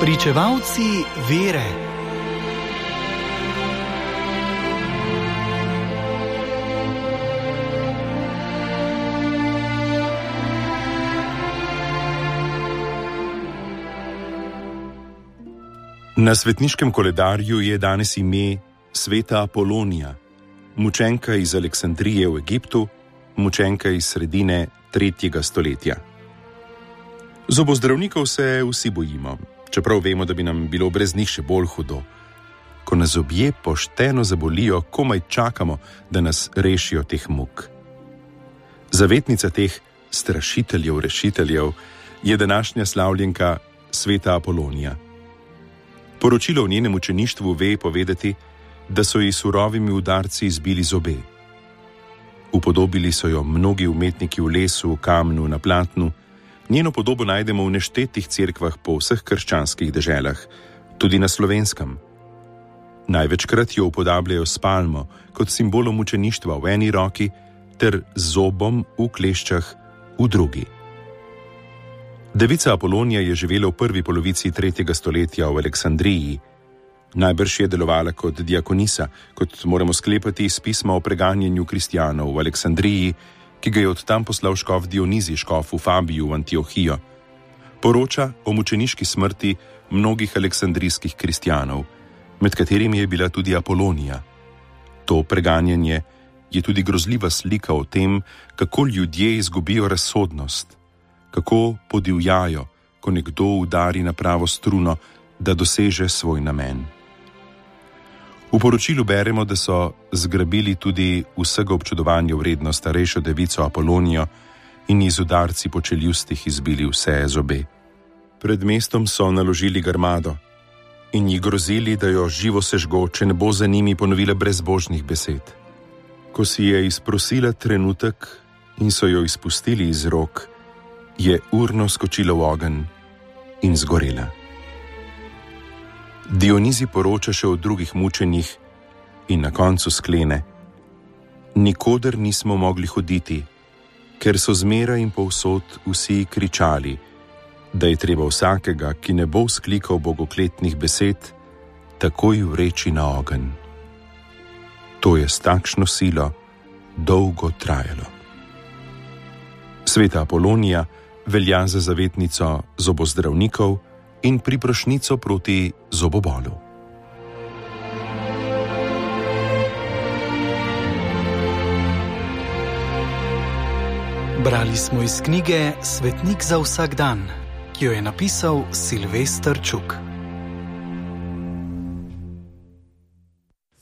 Pričevalci vere. Na svetniškem koledarju je danes ime sveta Apolonija, mučenka iz Aleksandrije v Egiptu, mučenka iz sredine 3. stoletja. Zobozdravnikov se vsi bojimo, čeprav vemo, da bi nam bilo brez njih še bolj hudo. Ko nas zobje pošteno zabolijo, komaj čakamo, da nas rešijo teh muk. Zavetnica teh strašiteljev, rešiteljev je današnja slavljenka sveta Apolonija. Poročilo o njenem učeništvu ve povedati, da so ji surovimi udarci izbili zobe. Upodobili so jo mnogi umetniki v lesu, v kamnu, na platnu. Njeno podobo najdemo v neštetih cerkvah po vseh krščanskih deželah, tudi na slovenskem. Največkrat jo upodabljajo s palmo kot simbolom mučeništva v eni roki ter z zobom v kleščah v drugi. Devica Apolonija je živela v prvi polovici 3. stoletja v Aleksandriji. Najbrž je delovala kot diakonisa, kot moramo sklepati iz pisma o preganjanju kristijanov v Aleksandriji, ki ga je od tam poslal škof Dionizi, škof v Fabiju v Antiohijo. Poroča o mučeniški smrti mnogih aleksandrijskih kristijanov, med katerimi je bila tudi Apolonija. To preganjanje je tudi grozljiva slika o tem, kako ljudje izgubijo razsodnost, kako podivjajo, ko nekdo udari na pravo struno, da doseže svoj namen. V poročilu beremo, da so zgrabili tudi vsega občudovanja vredno starejšo devico Apolonijo in iz udarci po čeljustih izbili vse zobe. Pred mestom so naložili garmado in ji grozili, da jo živo sežgo, če ne bo za njimi ponovila brezbožnih besed. Ko si je izprosila trenutek in so jo izpustili iz rok, je urno skočila v ogenj in zgorela. Dionizi poroča še o drugih mučenjih in na koncu sklene: Nikoder nismo mogli hoditi, ker so zmeraj in povsod vsi kričali, da je treba vsakega, ki ne bo sklikal bogokletnih besed, takoj vreči na ogenj. To je s takšno silo dolgo trajalo. Sveta Apolonija velja za zavetnico zobozdravnikov, in priprošnico proti zobobolu. Brali smo iz knjige Svetnik za vsak dan, ki jo je napisal Silvestr Čuk.